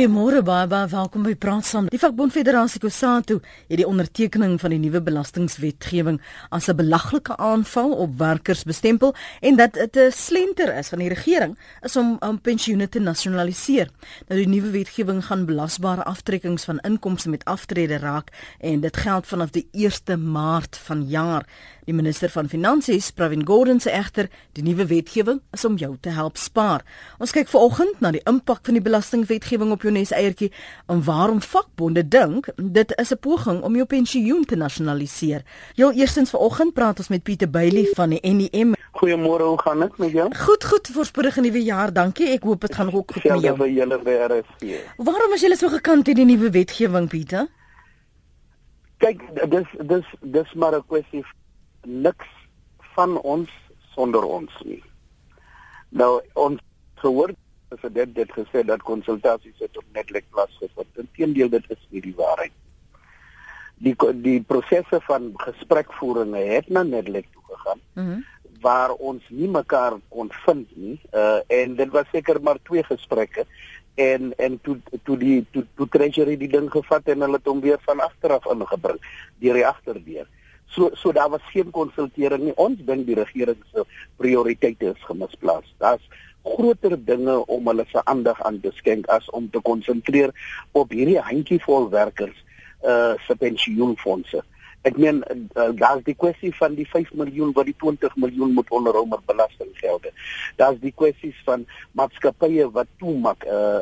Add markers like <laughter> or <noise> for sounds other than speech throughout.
Goeiemôre baie welkom by Praat saam. Die Vakbond Federasie Kusatu het die ondertekening van die nuwe belastingwetgewing as 'n belaglike aanval op werkers bestempel en dat dit 'n slenter is van die regering is om om pensioene te nasionaliseer. Nou die nuwe wetgewing gaan belasbare aftrekkings van inkomste met aftrede raak en dit geld vanaf die 1 Maart vanjaar. Die minister van Finansies, Pravin Gordhan, sê egter die nuwe wetgewing is om jou te help spaar. Ons kyk vanoggend na die impak van die belastingwetgewing op jou nes eiertjie en waarom vakbonde dink dit is 'n poging om jou pensioen te nasionaliseer. Heel eerstens vanoggend praat ons met Pieter Bailey van die NEM. Goeiemôre, hoe gaan dit met jou? Goed, goed, voorspoedige nuwe jaar. Dankie. Ek hoop dit gaan ook goed met jou. Ja, vir julle weer is. Waarom is julle so gekant teen die nuwe wetgewing, Pieter? Kyk, dis dis dis maar 'n kwessie niks van ons sonder ons nie. Nou ons gehoor president het gesê dat konsultasies het op Netlek plaasgevind. Inteendeel dit is nie die waarheid. Die die prosesse van gesprekvoering het na Netlek toe gegaan. Mhm. Mm waar ons nie mekaar kon vind nie. Uh en dit was seker maar twee gesprekke en en toe toe die toe, toe treasury die ding gevat en hulle het hom weer van agter af ingebring deur die agterdeur. So so daar was geen konsultering nie. Ons dink die regering se prioriteite is gemisplaas. Daar's groter dinge om hulle se aandag aan te skenk as om te konsentreer op hierdie handjievol werkers uh se pensioenfonde. Ek meen uh, daar's die kwessie van die 5 miljoen wat die 20 miljoen moet onderhou met belastinggelde. Daar's die kwessies van maatskappye wat toemaak uh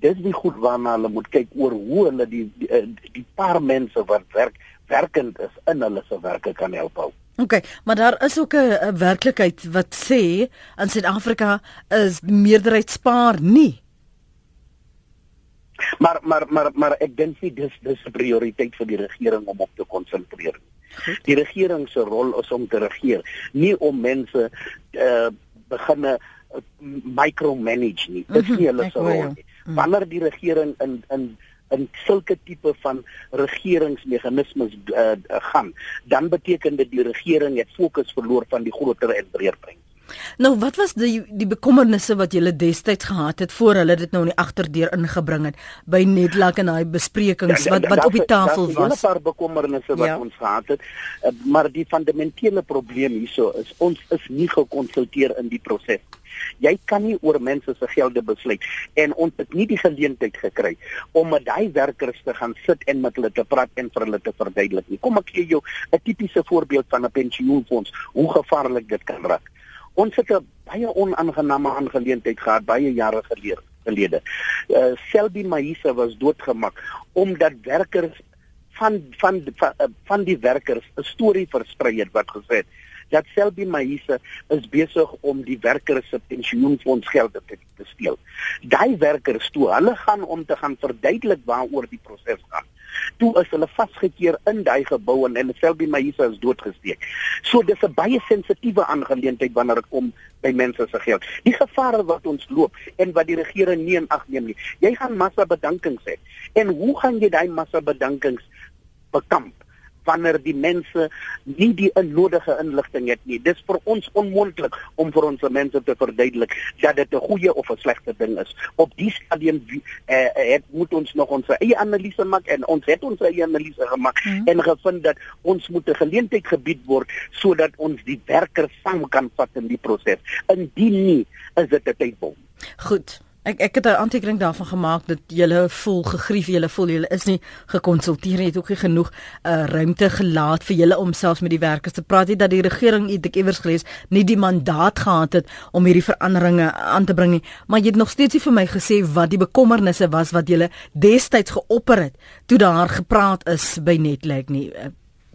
dis die goed waarna hulle moet kyk oor hoe hulle die die, die, paar mense wat werk werkend is in hulle se werke kan help hou. OK, maar daar is ook 'n werklikheid wat sê in Suid-Afrika is meerderheid spaar nie. Maar maar maar maar ek dink nie dis dis 'n prioriteit vir die regering om op te konsentreer nie. Die regering se rol is om te regeer, nie om mense uh beginne uh, micromanage nie. Dis mhm, nie hulle se rol nie. Mhm. Wanneer die regering in in in sulke tipe van regeringsmeganismes uh, gaan, dan beteken dit die regering het fokus verloor van die groter en breër prentjie. Nou, wat was die die bekommernisse wat julle destyds gehad het voor hulle dit nou in die agterdeur ingebring het by Netlak en daai besprekings ja, wat wat op die tafel was? Daar was 'n paar bekommernisse wat ja. ons gehad het, uh, maar die fundamentele probleem hierso is ons is nie gekonsulteer in die proses nie. Jy kan nie oor mense se gelde besluit en ons het nie die geleentheid gekry om met daai werkers te gaan sit en met hulle te praat en vir hulle te verduidelik nie. Kom ek gee jou 'n tipiese voorbeeld van 'n pensioenfonds, hoe gevaarlik dit kan raak. Ons het 'n baie onaangename aangeleentheid gehad baie jare gelede. gelede. Uh, Selby Mahisa was doodgemaak omdat werkers van van van, van die werkers 'n storie versprei het wat gesê het dat Selby Mahisa is besig om die werkers se pensioenfonds gelde te, te steel. Daai werkers toe, hulle gaan om te gaan verduidelik waaroor die proses gaan. Toe is hulle vasgekeer in daai gebou en, en Selby Mahisa is doodgesteek. So dis 'n baie sensitiewe aangeleentheid wanneer dit kom by mense se geld. Die gevare wat ons loop en wat die regering nie in ag neem nie. Jy gaan massa bedankings hê. En hoe gaan jy daai massa bedankings bekamp? Wanneer die mense nie die nodige inligting het nie. Dis vir ons onmoontlik om vir ons mense te verduidelik dat dit 'n goeie of 'n slegte ding is. Op die stadium eh, het moet ons nog ons eie analise maak en ons het ons eie analise gemaak hmm. en gevind dat ons moet 'n geleentheid gebied word sodat ons die werkers saam kan vat in die proses. Indien nie, is dit 'n tydbom. Goed. Ek ek het 'n aantekening daarvan gemaak dat julle voel gegrief, julle voel julle is nie gekonsulteer nie, het ook nie genoeg uh, ruimte gelaat vir julle om selfs met die werkers te praat nie dat die regering ek iewers gelees nie die mandaat gehad het om hierdie veranderinge aan te bring nie. Maar jy het nog steeds nie vir my gesê wat die bekommernisse was wat julle destyds geopper het toe daar gepraat is by Netlek nie.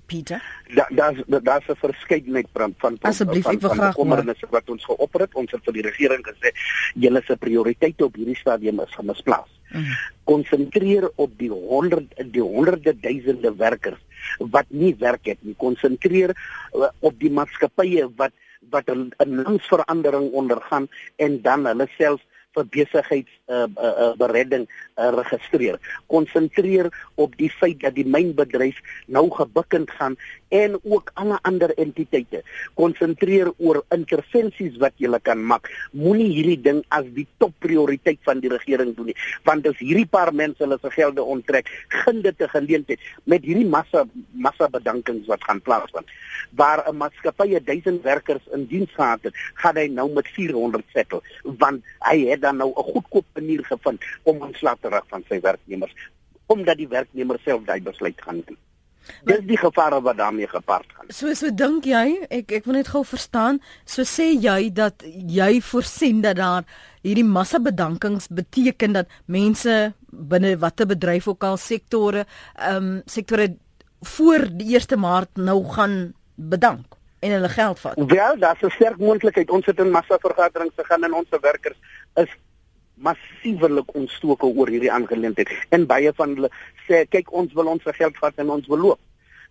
Pieter? Da daar's daar's 'n verskeidenheid van van Asseblief, ek wil graag kommernisse wat ons geopper het. Ons het vir die regering gesê julle se prioriteite op hierdie stadium is gemisplaas. Mhm. Konsentreer mm. op die honderd die honderde duisende werkers wat nie werk het nie. Konsentreer uh, op die maatskappye wat wat 'n langsverandering ondergaan en dan hulle self vir besigheids uh, uh, uh, beredding uh, registreer. Konsentreer op die feit dat die mynbedryf nou gebukkend gaan en ook alle ander entiteite. Konsentreer oor intervensies wat jy kan maak. Moenie hierdie ding as die topprioriteit van die regering doen nie, want as hierdie paar mense hulle se gelde onttrek, gun dit 'n geleentheid met hierdie massa massa bedankings wat gaan plaasvind. Waar 'n maatskappy 1000 werkers in diens gehad het, gaan hy nou met 400 settle, want hy het dan nou 'n goedkoop manier gevind om ontslae te raak van sy werknemers omdat die werknemer self daai besluit gaan neem. Dis die gevare wat daarmee gepaard gaan. So so dink jy, ek ek wil net gou verstaan, so sê jy dat jy voorsien dat daar hierdie massa bedankings beteken dat mense binne watter bedryf ook al sektore, ehm um, sektore voor die 1 Maart nou gaan bedank en hulle geld vat. Wel, daar's 'n sterk moontlikheid ons sit in massa vergaderings te gaan en ons werkers is massiewelik ontstoke oor hierdie aangeleentheid en baie van hulle sê kyk ons wil ons geld vat en ons wil loop.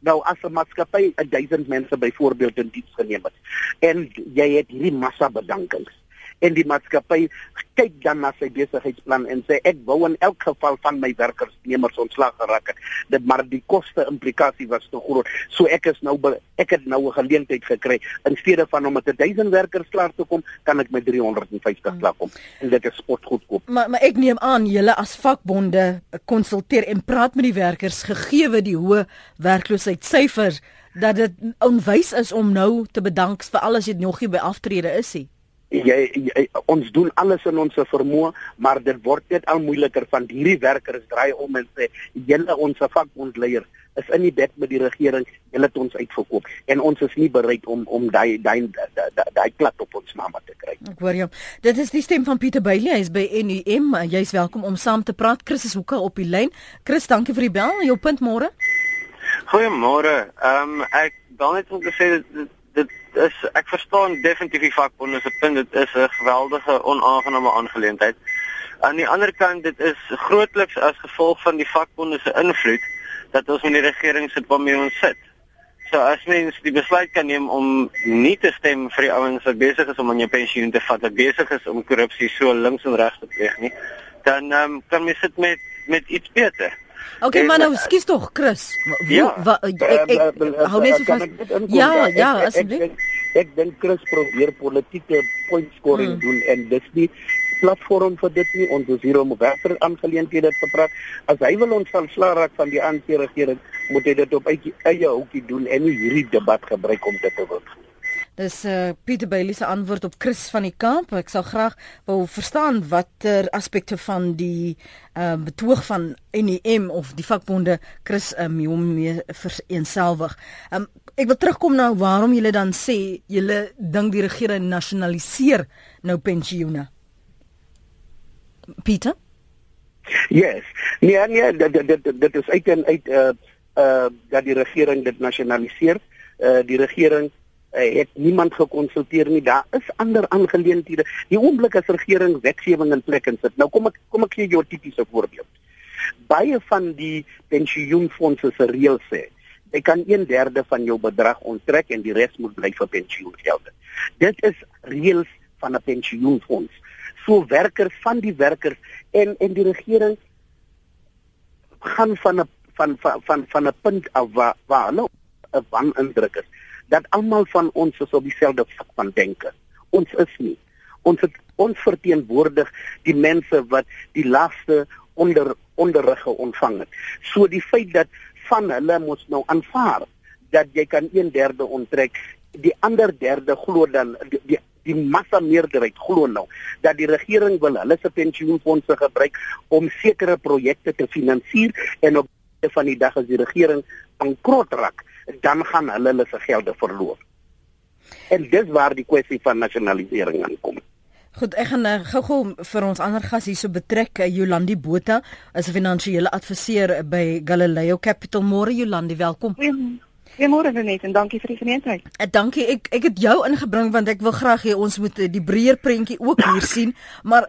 Nou as 'n maatskappy 1000 mense byvoorbeeld in diens geneem het en jy het hierdie massa bedankings en die maatskappy kyk dan na sy besigheidsplan en sê ek wou in elk geval van my werkersnemers ontslag geraak het dit maar die koste implikasie was te groot. So ek is nou ek het nou 'n geleentheid gekry. In steede van om met 1000 werkers klaar te kom kan ek met 350 hmm. klaar kom. En dit is spot goedkoop maar maar ek neem aan julle as vakbonde konsulteer en praat met die werkers gegee die hoë werkloosheidssyfers dat dit onwys is om nou te bedank vir alles wat nog nie by aftrede is nie jy, jy ons doen alles in ons vermoë maar dit word net al moeiliker van hierdie werkers draai om en sê julle ons vakbondleier is in die bed met die regering julle het ons uitverkoop. En ons is nie bereid om om daai daai daai plat op ons naam te kry ek hoor jou. Dit is die stem van Pieter Bailey hy is by NUM jy's welkom om saam te praat. Chris is hoekom op die lyn. Chris dankie vir die bel. Jou punt môre? Goeiemôre. Ehm um, ek dan net om te sê dit is ek verstaan definitief die vakbonde se punt dit is 'n geweldige onaangename aangeleentheid. Aan die ander kant dit is grootliks as gevolg van die vakbonde se invloed dat ons in die regering sit waarmee ons sit. So as mens die besluit kan neem om nie te stem vir die ouens wat besig is om aan jou pensioen te vat, wat besig is om korrupsie so links en regs te pleeg nie, dan um, kan mens sit met met iets beter. Okay, maar nou, skus tog, Chris. Ja, wa, ek, ek, ek, ek hou net so vas. Ja, ja, asseblief. Ek dink Chris probeer politieke point scoring hmm. doen en dis nie platform vir dit nie. Ons is hier om werker aangeleenthede te praat. As hy wil ons van slaag raak van die ANC regering, moet hy dit op eie hoekie doen en nie hierdie debat gebruik om dit te wil. Dis uh, Pieter Bailey se antwoord op Chris van die Kaap. Ek sal graag wou verstaan watter aspekte van die uh, betoog van NEM of die vakbonde Chris um, hom mee vereenselwig. Um, ek wil terugkom na waarom julle dan sê julle dink die regering nasionaliseer nou pensioene. Pieter? Yes. Nee, nee, dit dit dit is uit en uit uh uh dat die regering dit nasionaliseer. Uh die regering het niemand gekonsulteer nie. Daar is ander aangeleenthede. Die oomblik as regering wetgewing in plek en sit. Nou kom ek kom ek gee jou 'n tipiese voorbeeld. Baie van die pensioenfonde se reëls sê jy kan 1/3 van jou bedrag onttrek en die res moet bly vir pensioengeld. Dit is reëls van 'n pensioenfonds. So werkers van die werkers en en die regering gaan van 'n van van van van 'n punt af waar waar hulle 'n wan indruk is dat almal van ons is op dieselfde vlak van denke. Ons is nie. Ons het, ons verteenwoordig die mense wat die laaste onder onderrige ontvang het. So die feit dat van hulle mos nou aanvaar dat jy kan 1/3 onttrek, die ander derde glo dan die, die die massa meerderheid glo nou dat die regering wil hulle se pensioenfonde gebruik om sekere projekte te finansier en op van die dag as die regering bankrot raak dan gaan hulle hulle se gelde verloor. En dis waar die kwessie van nasionalisering aankom. Goed, ek gaan uh, gou-gou vir ons ander gas hierso betrek, uh, Jolandi Botha, as 'n finansiële adviseur by Galileo Capital. Môre Jolandi, welkom. Goeiemôre Renet en dankie vir die geleentheid. Uh, dankie. Ek ek het jou ingebring want ek wil graag hê ons moet die breër prentjie ook hier sien, maar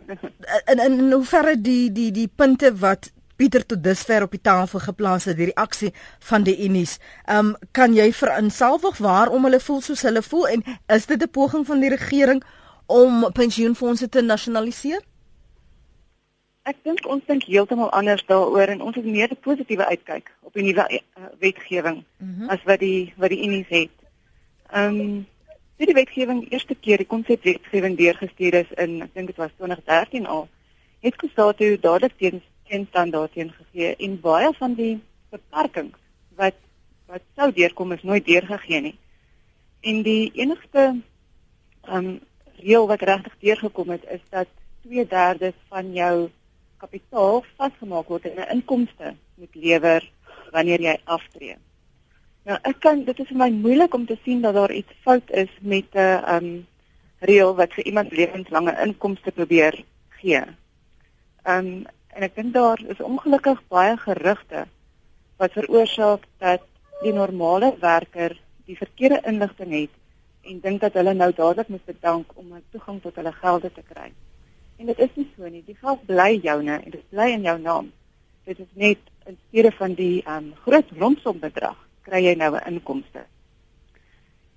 in in, in hoeverre die die die punte wat Pieter tot dusver op die tafel geplaas het die reaksie van die Unis. Ehm um, kan jy verinsalwig waarom hulle voel soos hulle voel en is dit 'n poging van die regering om pensioenfonde te nasionaliseer? Ek dink ons dink heeltemal anders daaroor en ons het meer 'n positiewe uitkyk op die nuwe uh, wetgewing mm -hmm. as wat die wat die Unie het. Ehm um, die wetgewing eerste keer die konsep wetgewing deurgestuur is in ek dink dit was 2013 al het Kusatu dadelik teen teen standaard teen gegee en baie van die beperkings wat wat sou deurkom is nooit deurgegee nie. En die enigste ehm um, reël wat regtig deurgekom het is dat 2/3 van jou kapitaal vasgemaak word en 'n inkomste moet lewer wanneer jy aftree. Nou ek kan dit is vir my moeilik om te sien dat daar iets fout is met 'n um reël wat vir iemand lewenslange inkomste probeer gee. Um en ek dink daar is ongelukkig baie gerugte wat veroorsaak dat die normale werker die verkeerde inligting het en dink dat hulle nou dadelik moet bedank om 'n toegang tot hulle gelde te kry. En dit is nie so nie. Die geld bly joune en dit bly in jou naam. Dit is net in steede van die um groot rondsom bedrag kry jy nou 'n inkomste.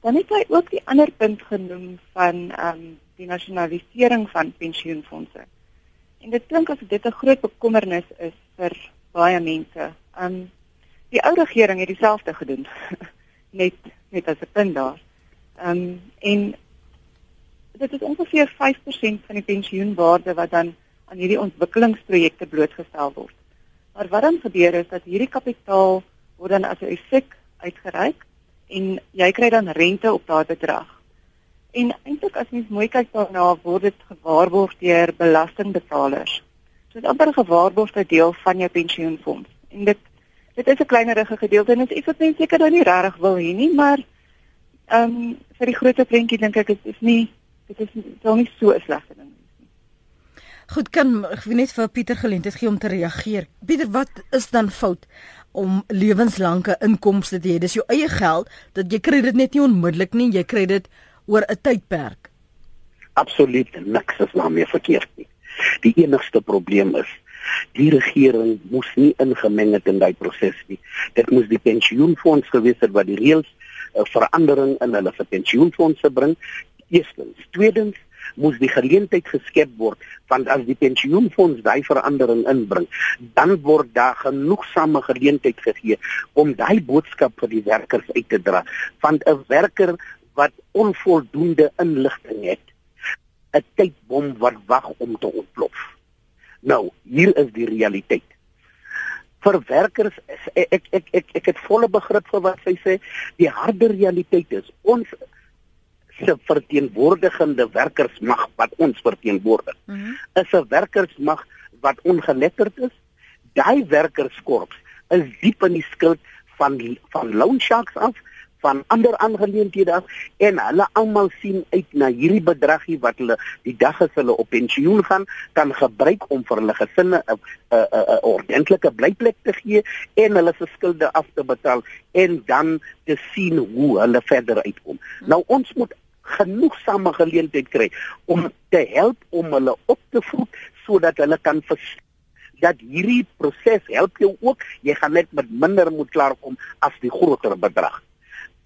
Dan het hy ook die ander punt genoem van um die nasionalisering van pensioenfonde. En dit klink asof dit 'n groot bekommernis is vir baie mense. Um die ou regering het dieselfde gedoen. <laughs> net net as 'n punt daar. Um en dit is ongeveer 5% van die pensioenwaarde wat dan aan hierdie ontwikkelingsprojekte blootgestel word. Maar wat dan gebeur is dat hierdie kapitaal word dan as 'n effek uitgereik en jy kry dan rente op daardie bedrag. En eintlik as mens mooi kyk daarna word dit gewaarborg deur belastingbetalers. So dit amper 'n gewaarborgde deel van jou pensioenfonds. En dit dit is 'n kleinerige gedeelte en dit is iets wat mense seker nou nie regtig wil hê nie, maar ehm um, vir die groter prentjie dink ek dit is nie dit is wel nie so 'n slegte ding nie. Goed, kan ek net vir Pieter geleentheid gee om te reageer. Pieter, wat is dan fout om lewenslange inkomste te hê? Dis jou eie geld dat jy kry dit net nie onmiddellik nie, jy kry dit oor 'n tydperk. Absoluut niks is daarmee verkeerd nie. Die enigste probleem is die regering moes nie ingemeng het in daai proses nie. Dit moes die pensioenfonds gewees het wat die reëls uh, verandering in hulle pensioenfondse bring Eerstens, tweedens moes die geleentheid geskep word want as die pensioenfonds daai verandering inbring, dan word daar genoegsame geleentheid gegee om daai boodskap vir die werkers uit te dra van 'n werker wat onvoldoende inligting het, 'n tydbom wat wag om te ontplof. Nou, hier is die realiteit. Vir werkers ek ek ek ek, ek het volle begrip vir wat sy sê. Die harde realiteit is ons se verteenwoordigende werkersmag wat ons verteenwoordig. Mm -hmm. Is 'n werkersmag wat ongeletterd is. Daai werkerskorps is diep in die skuld van van loan sharks af van ander aangeleenthede af en hulle almal sien uit na hierdie bedragie wat hulle die dag as hulle op pensioen gaan kan gebruik om vir hulle gesinne 'n 'n 'n ordentlike blyplek te gee en hulle se skulde af te betaal en dan te sien hoe hulle verder uitkom. Nou ons moet genoegsame geleentheid kry om te help om hulle op te voed sodat hulle kan verstaan dat hierdie proses help jou ook jy gaan net met minder moet klaarkom as die groter bedrag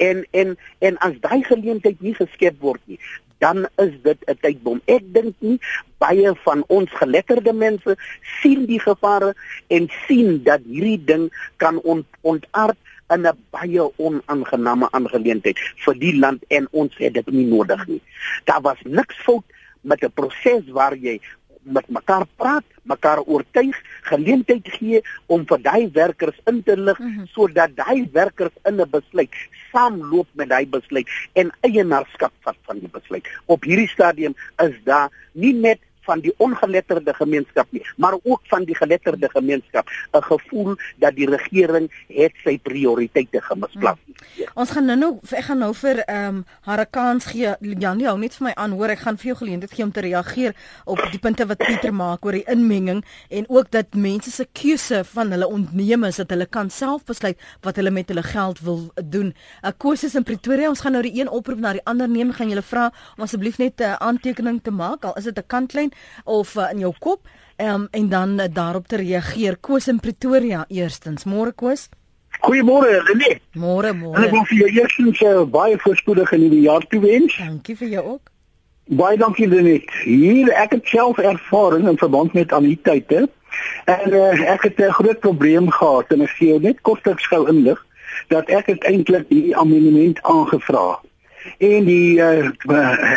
en en en as daai geleentheid nie geskep word nie dan is dit 'n tydbom ek dink nie baie van ons geletterde mense sien die gevare en sien dat hierdie ding kan ont, ontaard in 'n baie onaangename aangeleentheid vir die land en ons het dit nie nodig nie. Daar was niks fout met 'n proses waar jy met mekaar praat, mekaar oortuig, geleentheid gee om vir daai werkers in te lig mm -hmm. sodat daai werkers in 'n besluit saamloop met daai besluit en eienaarskap vat van die besluit. Op hierdie stadium is daar nie net van die ongeletterde gemeenskap nie, maar ook van die geletterde gemeenskap 'n gevoel dat die regering het sy prioriteite gemisplaas. Hmm. Ons gaan nou nou ek gaan nou vir ehm um, haar kans gee. Janie, hou net vir my aan, hoor, ek gaan vir jou geleentheid gee om te reageer op die punte wat Pieter maak oor die inmenging en ook dat mense se keuse van hulle ontneem is dat hulle kan self besluit wat hulle met hulle geld wil doen. Ek koes is in Pretoria. Ons gaan nou die een oproep na die ander neem. Gaan julle vra om asseblief net 'n aantekening te maak al is dit 'n kantlyn of uh, in jou kop um, en dan uh, daarop te reageer. Koos in Pretoria eerstens. Môre Koos. Goeiemôre, René. Môre, môre. Ek wil vir jou eerstens uh, baie voorspoedige nuwe jaar toewens. Dankie vir jou ook. Baie dankie Lenet. Hier ek het self ervaring in verband met anniteite. En uh, ek het 'n groot probleem gehad en ek sê jou net kortliks gou inlig dat ek het eintlik die amendement aangevra en die uh,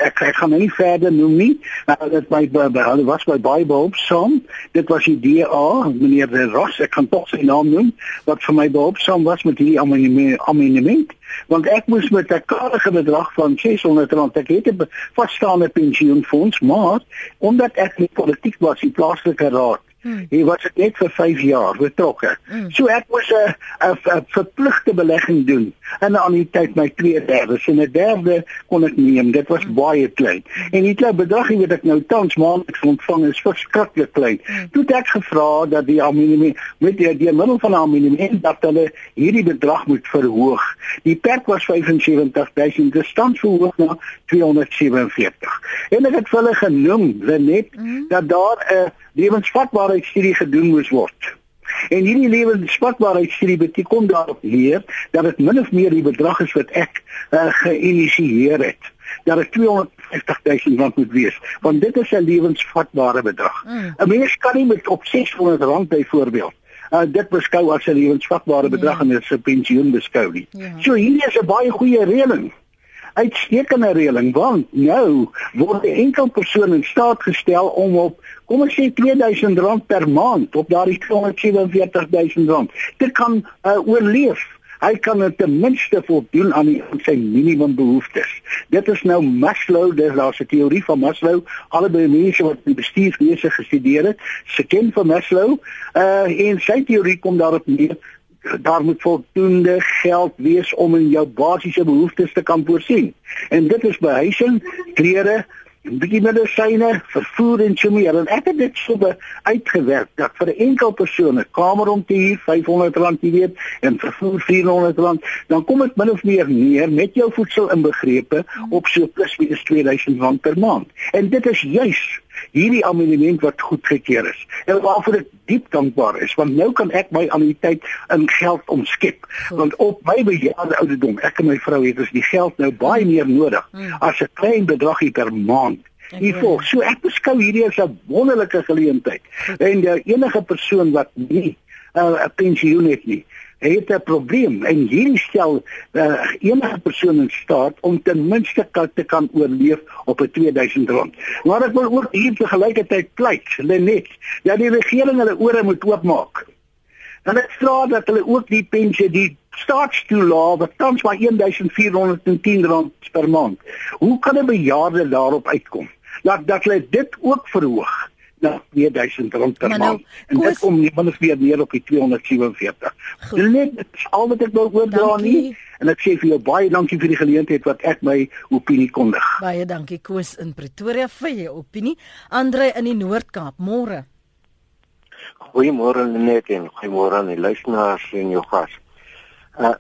ek, ek gaan nie verder noem nie uh, dit by hulle was by baie behulpsaam dit was die DA meneer de Ross ek kan tog sy naam noem wat vir my behulpsaam was met die amendement. Want ek moes met 'n kaartige bedrag van 600 rand ek het 'n vasstaande pensioenfonds maar omdat ek nie politiek was in plaaslike raad Hmm. Hy was net vir 5 jaar betrokke. Hmm. So ek moes 'n 'n verpligte belegging doen en aan die tyd my 2/3 en 'n derde kon ek neem. Dit was hmm. baie klein. En die klein bedrag wat ek nou tans maandeliks ontvang is verskriklik klein. Hmm. Toe ek gevra dat die aminimum met die, die middel van aminimum dat hulle hierdie bedrag moet verhoog. Die perk was 75000, dit staan verhoog na 247. En ek het hulle genoem, net hmm. dat daar 'n uh, lewensvatbaarheidstudie gedoen moes word. En hierdie lewensvatbaarheidstudie beteken daarop leer dat dit min of meer die bedrag is wat ek uh, geïnisieer het. Dat dit 250 000 rand moet wees, want dit is 'n lewensvatbare bedrag. Mm. 'n Mens kan nie met op 600 rand byvoorbeeld Uh, dit beskou as 'n lewensvatbare bedrag ja. en dit is 'n pensioen beskou nie. Ja. So hier is 'n baie goeie reëling uitstekende reëling want nou word 'n enkel persoon in staat gestel om op kom ons sê R2000 per maand op daardie R247000 te kan uh, oorleef. Hy kan ten minste voldoen aan die, sy minimumbehoeftes. Dit is nou Maslow, dis daar's 'n teorie van Maslow. Alle mense wat die bestuurswese gestudeer het, se ken van Maslow. Uh en sy teorie kom daarop neer daar moet voldoende geld wees om in jou basiese behoeftes te kan voorsien. En dit is behuising, klere, 'n bietjie medisyne, vervoer en so meer. En ek het dit so uitgewerk dat vir 'n enkel persoon 'n kamer om te huur R500 jy weet en vervoer R400, dan kom dit min of meer neer met jou voedsel inbegrepe op so plus minus R2000 per maand. En dit is juis hierdie amendement wat goedgekeur is. En waarvoor ek diep dankbaar is, want nou kan ek my anniteit in geld omskep. Want op my bejaarde ouderdom, ek en my vrou het ons die geld nou baie meer nodig hmm. as 'n klein bedragie per maand. Hiervoor, so ek beskou hierdie as 'n wonderlike geleentheid. En die enige persoon wat nie uh, 'n pensioen het nie, het 'n probleem en hierdie stel uh, enige persoon in staat om ten minste te kan oorleef op 'n 2000 rand. Maar ek wil ook hier te gelykheid pleit, net dat die regering hulle ore moet oopmaak. En ek vra dat hulle ook die pensioen die staatstoelaag wat tans maar 1410 rand per maand. Hoe kan 'n bejaarde daarop uitkom? Dat dat hulle dit ook verhoog na 2000 rand per nou, maand. En dit kom nie minstens weer neer op die 247. Dis net al wat ek wou oordra nie. En ek sê vir jou baie dankie vir die geleentheid wat ek my opinie kondig. Baie dankie Koos in Pretoria vir jou opinie. Andre in die Noord-Kaap, môre. Goeiemôre Lenet en goeiemôre aan die luisteraars en jou gas. Uh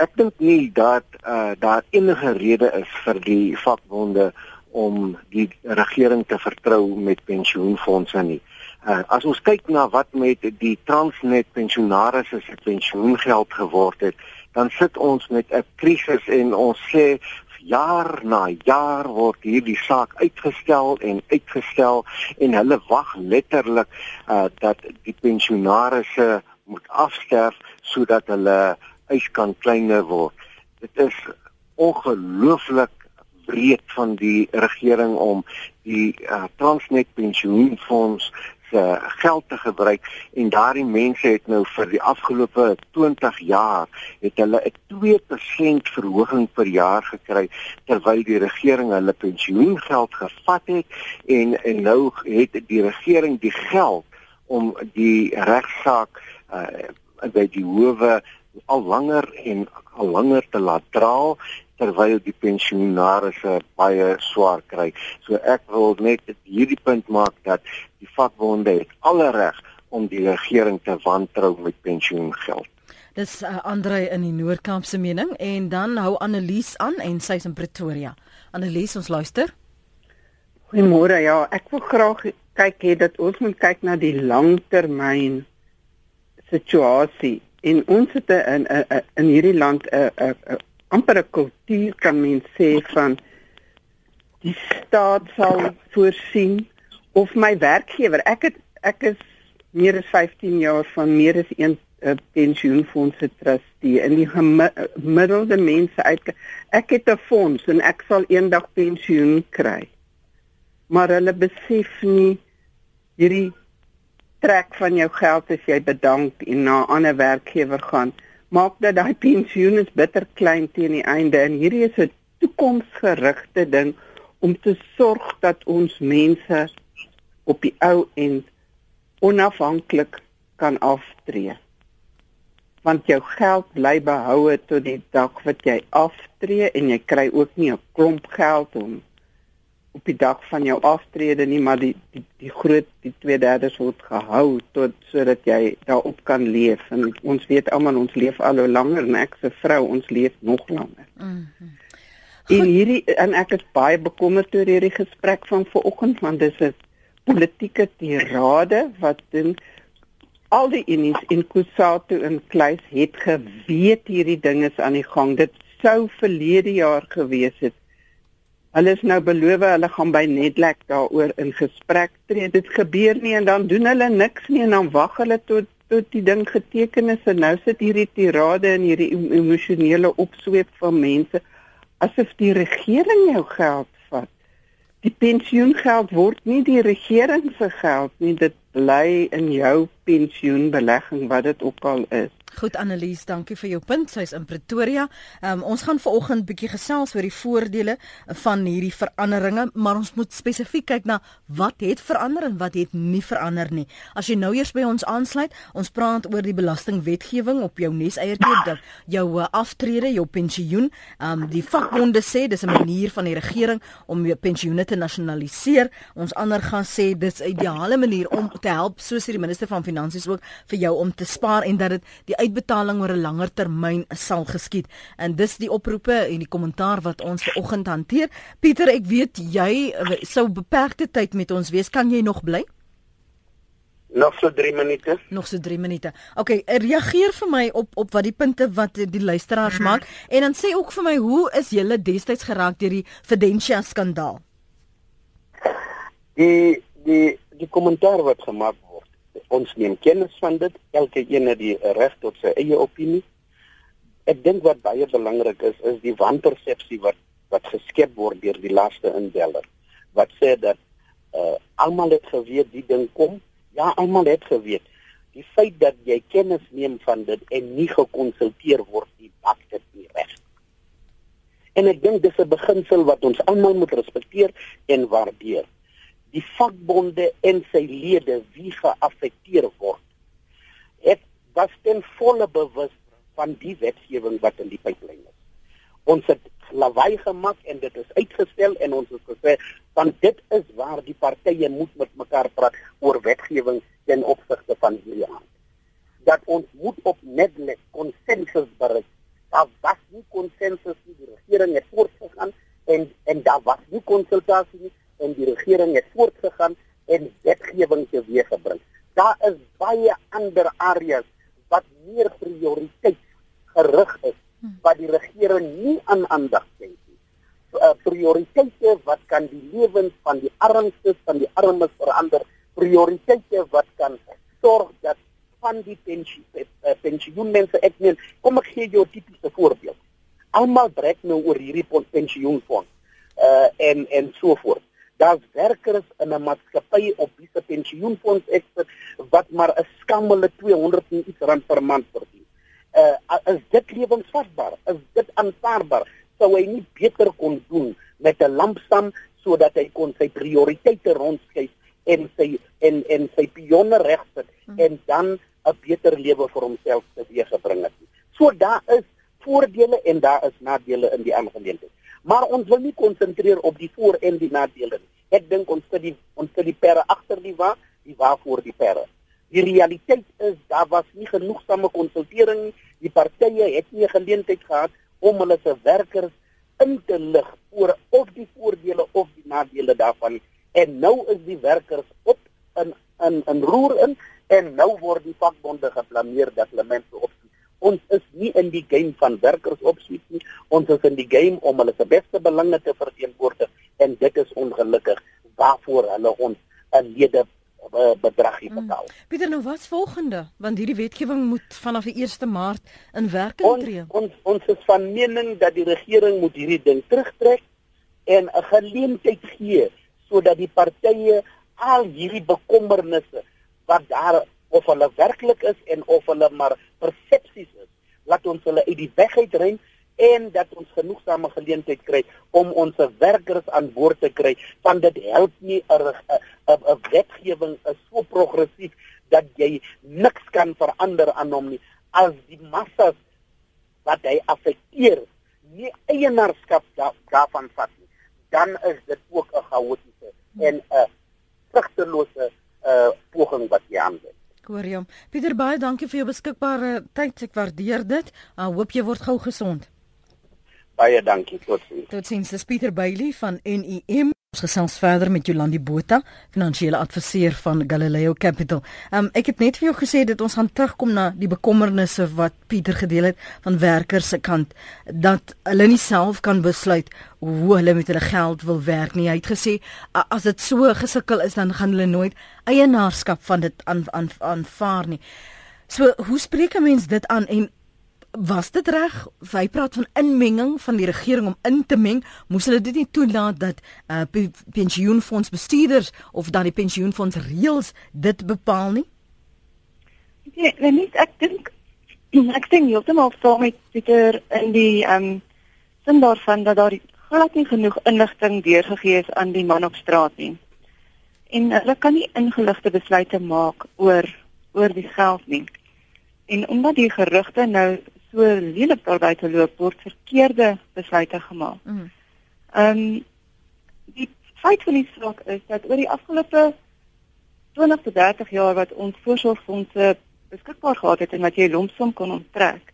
ek dink nie dat uh daar enige rede is vir die vakbonde om die regering te vertrou met pensioenfonde nie. Uh, as ons kyk na wat met die Transnet pensionaarsse se pensioengeld geword het, dan sit ons met 'n krisis en ons sê jaar na jaar word hierdie saak uitgestel en uitgestel en hulle wag letterlik uh, dat die pensionaarsse moet afsterf sodat hulle eis kan kleiner word. Dit is ongelooflik breed van die regering om die uh, Transnet pensioenfonds se geld te gebruik en daardie mense het nou vir die afgelope 20 jaar het hulle 'n 2% verhoging per jaar gekry terwyl die regering hulle pensioengeld gevat het en en nou het die regering die geld om die regsaak uh, by die howe al langer en al langer te laat draal terwyl die pensionaarsse baie swaar kry. So ek wil net hierdie punt maak dat die vakbonde het alle reg om die regering te wantrou met pensioengeld. Dis uh, Andre in die Noord-Kaap se mening en dan hou Annelies aan en sy's in Pretoria. Annelies, ons luister. Goeiemôre. Ja, ek wil graag kyk hê dat ons moet kyk na die langtermyn situasie. En ons het in in, in hierdie land 'n 'n amper 'n kultuur kan mens sê van die staat sal voorsien of my werkgewer ek het ek is meer as 15 jaar van meer as een uh, pensioenfondse trustee in die gemiddelde mense uit ek het 'n fonds en ek sal eendag pensioen kry maar hulle besef nie hierdie trek van jou geld as jy bedank en na 'n ander werkgewer gaan maak dat daai pensioen is bitter klein teen die einde en hierdie is 'n toekomsgerigte ding om te sorg dat ons mense op die ou end onafhanklik kan aftree. Want jou geld bly behoue tot die dag wat jy aftree en jy kry ook nie 'n klomp geld om op die dag van jou aftrede nie, maar die die die groot die 2/3 word gehou tot sodat jy daarop kan leef. En ons weet almal ons leef al hoe langer en ek se vrou ons leef nog langer. Mm -hmm. En hierdie en ek is baie bekommerd oor hierdie gesprek van vanoggend want dis 'n politieke tirade wat doen al die unies in Kusatu en Kleis het geweet hierdie ding is aan die gang. Dit sou verlede jaar gewees het. Hulle is nou beloof hulle gaan by Netlek daaroor in gesprek tree. Dit gebeur nie en dan doen hulle niks nie en dan wag hulle tot tot die ding geteken is en nou sit hierdie tirade en hierdie emosionele opsweep van mense asof die regering jou geld vat. Die pensioengeld word nie die regering se geld nie, dit bly in jou pensioenbelegging wat dit ook al is. Goed Annelies, dankie vir jou punt. Sy's in Pretoria. Um, ons gaan vanoggend bietjie gesels oor die voordele van hierdie veranderinge, maar ons moet spesifiek kyk na wat het verander en wat het nie verander nie. As jy nou eers by ons aansluit, ons praat oor die belastingwetgewing op jou neseiertjie, jou uh, aftrede, jou pensioen. Um die vakbonde sê dis 'n manier van die regering om jou pensioene te nasionaliseer. Ons ander gaan sê dis 'n ideale manier om te help, soos die minister van finansies ook vir jou om te spaar en dat dit die uitbetaling oor 'n langer termyn sal geskied. En dis die oproepe en die kommentaar wat ons ver oggend hanteer. Pieter, ek weet jy sou beperkte tyd met ons wees. Kan jy nog bly? Nog so 3 minute. Nog so 3 minute. OK, reageer vir my op op wat die punte wat die luisteraars mm -hmm. maak en dan sê ook vir my hoe is julle destyds geraak deur die Fidentia skandaal? Die die die kommentaar wat gemaak ons neem kennis van dit. Elke een het die reg tot sy eie opinie. Ek dink wat baie belangrik is is die wanpersepsie wat wat geskep word deur die laaste indeller. Wat sê dat uh, almal het geweet die ding kom. Ja almal het geweet. Die feit dat jy kennis neem van dit en nie gekonsulteer word nie maak dit nie reg. En ek dink dis 'n beginsel wat ons almal moet respekteer en waardeer die vakbonde en sy lede wie geaffekteer word. Ek was ten volle bewus van die wetgewing wat in die pipeline is. Ons het lawaai gemaak en dit is uitgestel en ons het gesê van dit is waar die partye moet met mekaar praat oor wetgewing ten opsigte van hierdie aan. Dat ons moet op netlek konsensus bereik. Daar was nie konsensus nie, die regering het voortgegaan en en daar was nie konsultasie nie en die regering het voortgegaan en wetgewing teweeggebring. Daar is baie ander areas wat meer prioriteit gerig is wat die regering nie aan aandag gee nie. Uh, prioriteite wat kan die lewens van die armstes van die armes verander, prioriteite wat kan sorg dat van die pensioen uh, pensioenmense ek meen kom ek gee jou 'n tipiese voorbeeld. Almal breek nou oor hierdie pensioenfonds uh en en so voort daar's werkers in 'n maatskappy op wie se pensioenfonds ekster wat maar 'n skammele 200 en iets rand per maand verdien. Uh is dit lewensvatbaar? Is dit aanvaarbaar? Sou hy nie beter kon doen met 'n lampstam sodat hy kon sy prioriteite rondskuif en sy en en sy pionne regsit hmm. en dan 'n beter lewe vir homself te weegebring het. So daar is voordele en daar is nadele in die aangeleentheid. Maar ons wil nie konsentreer op die voor en die nadele nie. Ek dink ons sit die ons sit die pere agter die wa, die wa voor die pere. Die realiteit is daar was nie genoegsame konsultering nie. Die partye het nie geleentheid gehad om hulle se werkers in te lig oor of die voordele of die nadele daarvan. En nou is die werkers op in in in roer in en nou word die vakbonde geplaneer dat hulle mense op ons is nie in die game van werkers opsweet nie. Ons is in die game om hulle se beste belange te verteenwoordig en dit is ongelukkig waarvoor hulle ons 'n lede uh, bedrag hier hmm. betaal. Hmm. Pieter, nou wat's volgende? Want hierdie wetgewing moet vanaf die 1 Maart in werking tree. Ons ons is van mening dat die regering moet hierdie ding terugtrek en 'n geleentheid gee sodat die partye al hierdie bekommernisse wat daar of hulle werklik is en of hulle maar persepsies is, laat ons hulle uit die weg uitren en dat ons genoegsame geleentheid kry om ons werkers aan boord te kry want dit help nie 'n 'n wetgewing is so progressief dat jy niks kan verander aan hom nie as die massas wat hy affekteer nie eienaarskap daarvan vat nie dan is dit ook 'n chaotiese en 'n vrugtelose uh poging wat jy aanwend Korium. Pieter baie dankie vir jou beskikbare tyd. Ek waardeer dit. Uh, hoop jy word gou gesond. Baie dankie totsiens. Totsiens. Dis Pieter Bailey van NEM. Ons gesels verder met Jolandi Botha, finansiële adviseur van Galileo Capital. Um, ek het net vir jou gesê dat ons gaan terugkom na die bekommernisse wat Pieter gedeel het van werkers se kant dat hulle nie self kan besluit hoe hulle met hulle geld wil werk nie. Hy het gesê as dit so gesukkel is dan gaan hulle nooit eienaarskap van dit aanvaar aan, aan nie. So, hoe spreek 'n mens dit aan en was dit reg? Hy praat van inmenging van die regering om in te meng. Moes hulle dit nie toelaat dat uh, pensioenfonds bestuurders of dan die pensioenfonds reëls dit bepaal nie? Nee, nee, nie, ek dink <clears throat> ek dink heeltemal saam met Pieter in die ehm um, sin daarvan dat daar glad nie genoeg inligting deurgegee is aan die man op straat nie. En hulle kan nie ingeligte besluite maak oor oor die geld nie. En omdat die gerugte nou so lelik daarby te loop word verkeerde besluite gemaak. Mm. Ehm um, die feit van die saak is dat oor die afgelope 20 tot 30 jaar wat ons voorsorgfondse beskikbaar gehad het en wat jy lompsom kon onttrek.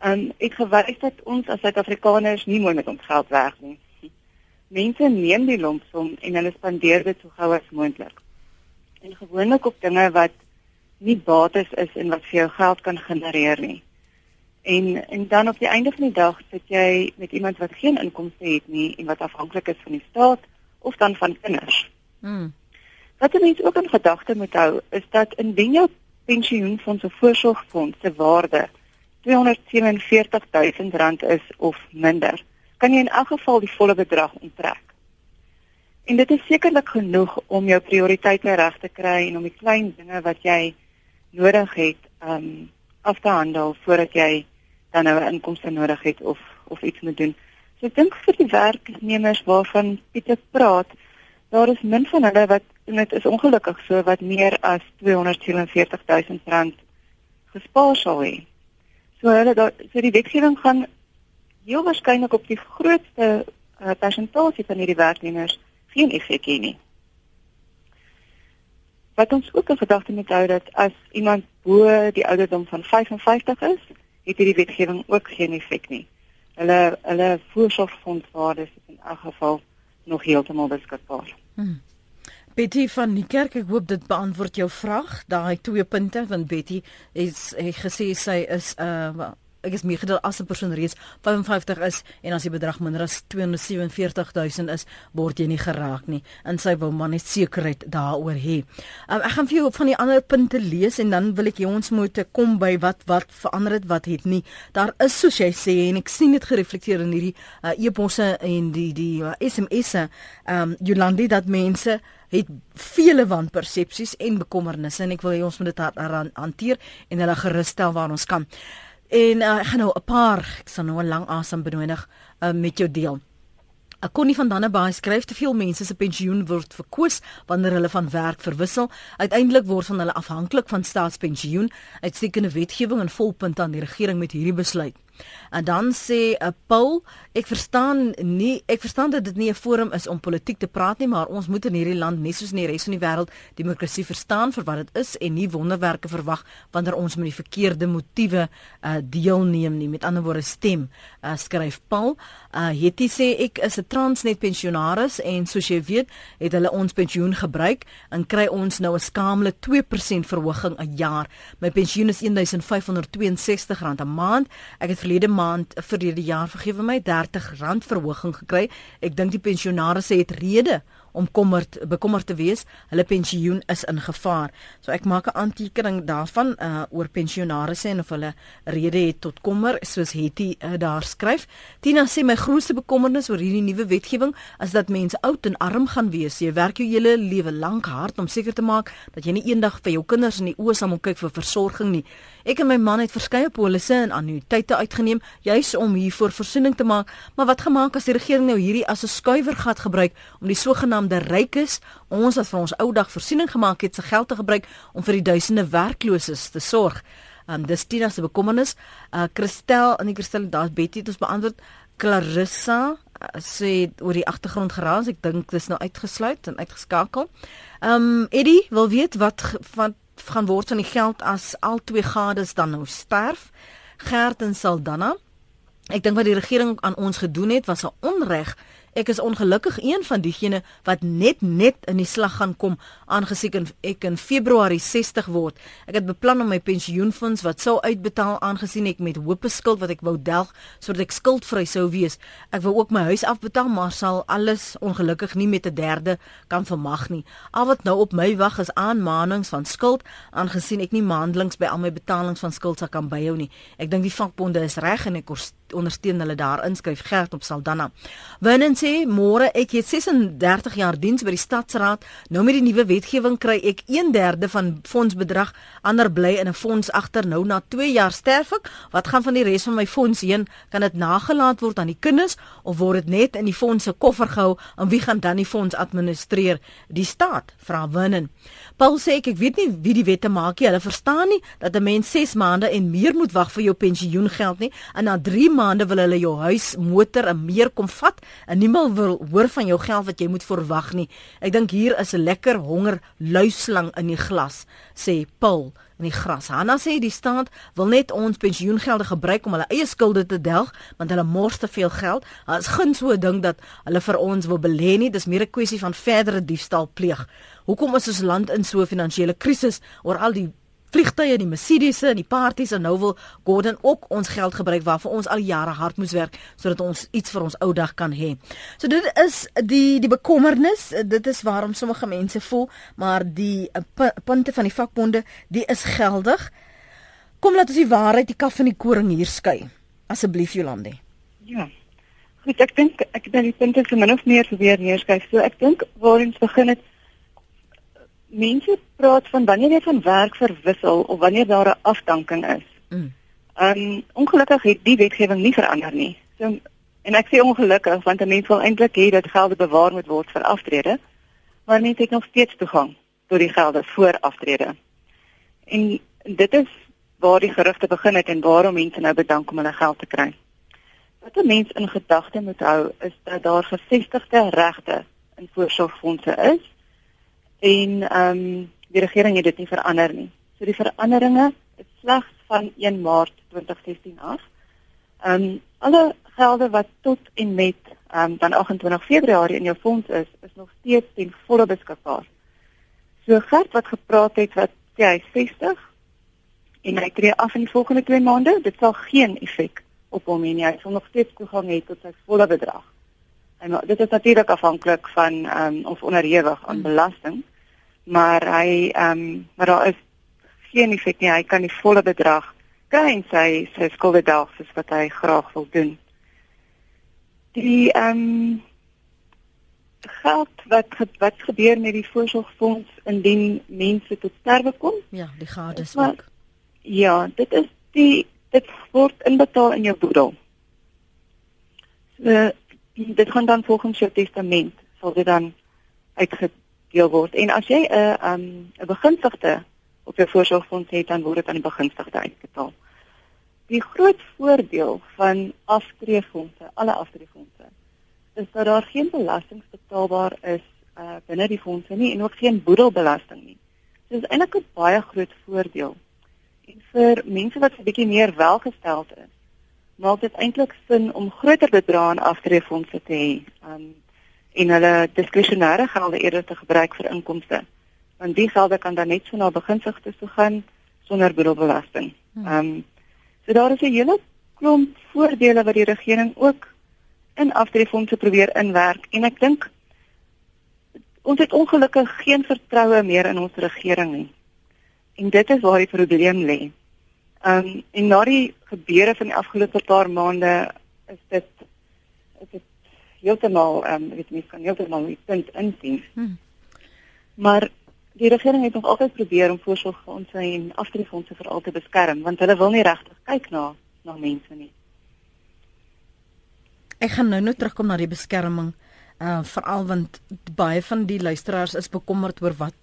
Ehm um, ek gewys dat ons as Suid-Afrikaners nie mooi met ons geld werk nie. Mense neem die lompsom en hulle spandeer dit so gou as moontlik. En gewoonlik op dinge wat nie bates is en wat vir jou geld kan genereer nie. En en dan op die einde van die dag sit jy met iemand wat geen inkomste het nie en wat afhanklik is van die staat of dan van kinders. Mm. Wat jy mens ook in gedagte moet hou is dat indien jou pensioenfonds of voorsorgfonds se waarde 247 000 rand is of minder, kan jy in elk geval die volle bedrag onttrek. En dit is sekerlik genoeg om jou prioriteite reg te kry en om die klein dinge wat jy nodig het, um af te handel voordat jy dan nou 'n inkomste nodig het of of iets moet doen. So ek dink vir die werknemers waarvan Pieter praat, daar is min van hulle wat dit is ongelukkig so wat meer as 247 000 rand gespaar sal hê. So hulle daar so die wetgewing gaan heel waarskynlik op die grootste uh, persentasie van hierdie werknemers geen effek hê nie. Wat ons ook in gedagte moet hou dat as iemand bo die ouderdom van 55 is, het hierdie wetgewing ook geen effek nie. Hulle hulle voorsorgfondswaardes is in elk geval nog heeltemal beskikbaar. Hmm. Betty van die kerk, ek hoop dit beantwoord jou vraag. Daai twee punte van Betty is gesê sy is 'n uh, ek is meer gedeel as 'n persoon reeds 55 is en as die bedrag minder as 247000 is, word jy nie geraak nie. En sy wil maar net sekerheid daaroor hê. Um, ek gaan vir jou van die ander punte lees en dan wil ek jy ons moet kom by wat wat verander het wat het nie. Daar is soos jy sê en ek sien dit gereflekteer in hierdie uh, e-posse en die die uh, SMS'e, ehm um, Jolandi dat mense het vele wanpersepsies en bekommernisse en ek wil hê ons moet dit hanteer en hulle gerus stel waar ons kan. En uh, ek gaan nou 'n paar, ek sal nou 'n lang asem benodig uh, met jou deel. Ek kon nie van danne baie skryf te veel mense se pensioen word verkoos wanneer hulle van werk verwissel. Uiteindelik word van hulle afhanklik van staatspensioen. Uitstekende wetgewing en volpunt aan die regering met hierdie besluit. En dan sê 'n uh, Paul, ek verstaan nie ek verstaan dat dit nie 'n forum is om politiek te praat nie, maar ons moet in hierdie land net soos in die res van die wêreld demokrasie verstaan vir wat dit is en nie wonderwerke verwag wanneer ons met die verkeerde motiewe uh, deelneem nie. Met ander woorde stem, uh, skryf Paul. Uh, Hetty sê ek is 'n Transnet pensionaris en soos jy weet, het hulle ons pensioen gebruik en kry ons nou 'n skamele 2% verhoging 'n jaar. My pensioen is R1562 'n maand. Ek het verlede maand die jaar vergewe my R30 verhoging gekry. Ek dink die pensionaars het rede om kommerd bekommerd te wees. Hulle pensioen is in gevaar. So ek maak 'n aantekening daarvan uh oor pensionaars en of hulle rede het tot kommer soos Hetty uh, daar skryf. Tina sê my grootste bekommernis oor hierdie nuwe wetgewing is dat mense oud en arm gaan wees. Jy werk jou hele lewe lank hard om seker te maak dat jy nie eendag vir jou kinders in die oë sal moet kyk vir versorging nie. Ek en my man het verskeie polisse en annuïteite uitgeneem juis om hiervoor voorsiening te maak, maar wat gemaak as die regering nou hierdie as 'n skuiwergat gebruik om die sogenaamde rykes, ons wat vir ons ou dag voorsiening gemaak het, se geld te gebruik om vir die duisende werklooses te sorg. Um dis Tina se bekommernis. Uh Christel, en Christel, daar's Betty het ons beantwoord. Clarissa uh, sê oor die agtergrond geraas, ek dink dis nou uitgesluit en uitgeskakel. Um Eddie wil weet wat van gaan word van die geld as al twee gades dan nou sterf. Gert en Saldanha. Ek dink wat die regering aan ons gedoen het was 'n onreg Ek is ongelukkig een van diegene wat net net in die slag gaan kom aangesien ek in Februarie 60 word. Ek het beplan om my pensioenfonds wat sou uitbetaal aangesien ek met hoop skuld wat ek wou delg sodat ek skuldvry sou wees. Ek wou ook my huis afbetaal maar sal alles ongelukkig nie met 'n derde kan vermag nie. Al wat nou op my wag is aanmanings van skuld aangesien ek nie maandeliks by al my betalings van skuld sal kan byhou nie. Ek dink die vakbonde is reg en ek ondersteun hulle daar inskryf Gert op Saldanha. Winnen sê môre ek het 36 jaar diens by die stadsraad. Nou met die nuwe wetgewing kry ek 1/3 van fondsbedrag. Ander bly in 'n fonds agter. Nou na 2 jaar sterf ek. Wat gaan van die res van my fonds heen? Kan dit nagelaat word aan die kinders of word dit net in die fonds se koffer gehou en wie gaan dan die fonds administreer? Die staat, vra Winnen. Paul sê ek, ek weet nie wie die wette maak nie. Hulle verstaan nie dat 'n mens 6 maande en meer moet wag vir jou pensioengeld nie en na 3 maande wil hulle jou huis, motor en meer kom vat en niemand wil hoor van jou geld wat jy moet verwag nie. Ek dink hier is 'n lekker honger luislang in die glas, sê Paul in die gras. Hanna sê die staat wil net ons pensioengelde gebruik om hulle eie skulde te delg, want hulle mors te veel geld. Hulle is geen so 'n ding dat hulle vir ons wil belê nie. Dis meer 'n kwessie van verdere diefstal pleeg. Hoekom is ons land in so 'n finansiële krisis oor al die vliegtye, die Mercedes en die parties en nou wil Gordon ook ons geld gebruik waarvoor ons al jare hard moes werk sodat ons iets vir ons ou dag kan hê. So dit is die die bekommernis, dit is waarom sommige mense voel, maar die uh, punte van die vakbonde, die is geldig. Kom laat ons die waarheid die kaf van die koring hier skei. Asseblief Jolande. Ja. Goed, ek dink ek dink die punte is min of meer weer neerskryf. So ek dink waar ons begin het mense praat van wanneer jy van werk verwissel of wanneer daar 'n afdanking is. Mm. Um ongelukkig het die wetgewing nie verander nie. So en ek sê ongelukkig want 'n mens wil eintlik hê dat gelde bewaar moet word vir aftrede, maar mense het nog steeds toegang tot die gelde voor aftrede. En dit is waar die gerugte begin het en waarom mense nou bedank om hulle geld te kry. Wat 'n mens in gedagte moet hou is dat daar gevestigde regte in voorsorgfondse is en ehm um, die regering het dit nie verander nie. So die veranderinge is slegs van 1 Maart 2016 af. Ehm um, alle gelde wat tot en met ehm um, dan 28 Februarie in jou fonds is, is nog steeds ten volle beskikbaar. So geld wat gepraat het wat sê hy 60 en hy tree af in die volgende 2 maande, dit sal geen effek op hom hê nie. Hy sal nog steeds toegang hê tot sy volle bedrag. En dit is natuurlik afhanklik van ehm um, of onderhewig aan hmm. belasting. Maar hy ehm um, maar daar is geen effek nie. Hy kan die volle bedrag kry en sy sy skulde dalk soos wat hy graag wil doen. Die ehm um, geld wat wat gebeur met die voorsorgfonds indien mense tot sterwe kom? Ja, die gades ook. Ja, dit is die dit word inbetaal in jou boedel. So dit gaan dan volgens jou testament sal dit dan uitgedeel word. En as jy 'n uh, um 'n begunstigde op jou voorsorgfonds het, dan word dit aan die begunstigde uitbetaal. Die groot voordeel van aftreefondse, alle aftreefondse, is dat daar geen belasting betaalbaar is uh binne die fondse nie en ook geen boedelbelasting nie. Dit is eintlik 'n baie groot voordeel. En vir mense wat 'n bietjie meer welgesteld is, maak dit eintlik sin om groter bedrae aan aftreefondse te hê. Um en hulle diskresionêre gelde eerder te gebruik vir inkomste. Want die gelde kan dan net so na beginsigtes toe gaan sonder boedelbelasting. Um so daar is 'n hele klomp voordele wat die regering ook in aftreefondse probeer inwerk en ek dink ons het ongelukkig geen vertroue meer in ons regering nie. En dit is waar die probleem lê. Um en na die gebeure van die afgelope paar maande is dit is dit heeltemal um weet nie kan heeltemal nie punt insien. Hmm. Maar die regering het nog altyd probeer om voorsorgfondse en aftreefondse vir altyd beskerm want hulle wil nie regtig kyk na na mense nie. Ek gaan nou net terugkom na die beskerming uh veral want baie van die luisteraars is bekommerd oor wat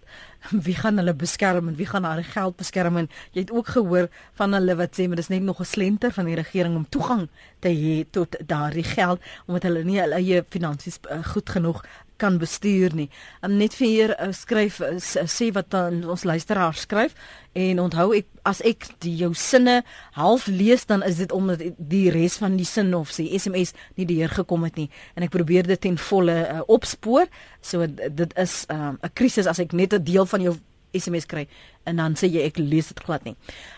<laughs> wie gaan hulle beskerm en wie gaan hulle geld beskerm en jy het ook gehoor van hulle wat sê maar dis net nog 'n slenter van die regering om toegang te hê tot daardie geld omdat hulle nie hulle eie finansies uh, goed genoeg kan bestuur nie. Um, net vir hier uh, skryf uh, sê wat dan ons luisteraar skryf en onthou ek as ek die jou sinne half lees dan is dit omdat die res van die sin of sê SMS nie deur gekom het nie en ek probeer dit ten volle uh, opspoor. So dit is 'n uh, krisis as ek net 'n deel van jou SMS kry en dan sê jy ek lees dit glad nie.